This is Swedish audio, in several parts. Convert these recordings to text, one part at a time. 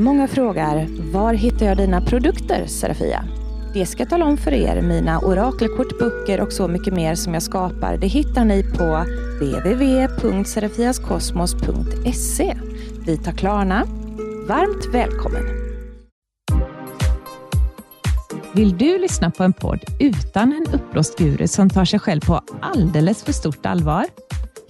Många frågar, var hittar jag dina produkter Serafia? Det ska jag tala om för er. Mina orakelkort, böcker och så mycket mer som jag skapar, det hittar ni på www.serafiaskosmos.se. Vi tar Klarna. Varmt välkommen! Vill du lyssna på en podd utan en uppblåst guru som tar sig själv på alldeles för stort allvar?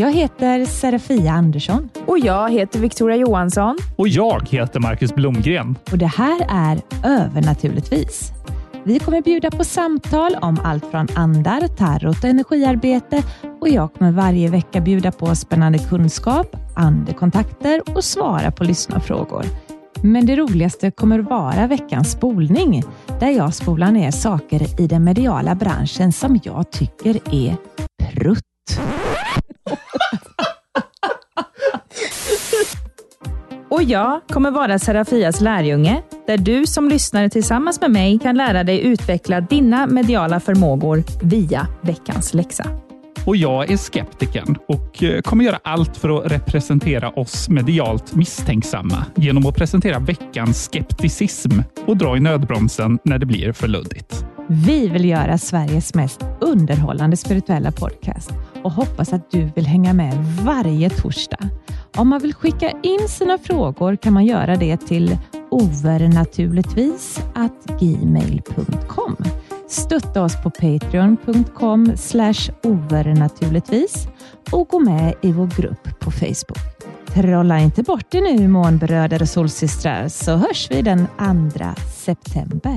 Jag heter Serafia Andersson. Och jag heter Victoria Johansson. Och jag heter Marcus Blomgren. Och det här är Övernaturligtvis. Vi kommer bjuda på samtal om allt från andar, tarot och energiarbete och jag kommer varje vecka bjuda på spännande kunskap, andekontakter och svara på lyssnarfrågor. Men det roligaste kommer vara veckans spolning, där jag spolar ner saker i den mediala branschen som jag tycker är prutt. Och jag kommer vara Serafias lärjunge, där du som lyssnare tillsammans med mig kan lära dig utveckla dina mediala förmågor via veckans läxa. Och jag är skeptikern och eh, kommer göra allt för att representera oss medialt misstänksamma genom att presentera veckans skepticism och dra i nödbromsen när det blir för luddigt. Vi vill göra Sveriges mest underhållande spirituella podcast och hoppas att du vill hänga med varje torsdag. Om man vill skicka in sina frågor kan man göra det till overnaturligtvis@gmail.com. Stötta oss på patreon.com overnaturligtvis och gå med i vår grupp på Facebook. Trolla inte bort det nu månbröder och solsystrar så hörs vi den 2 september.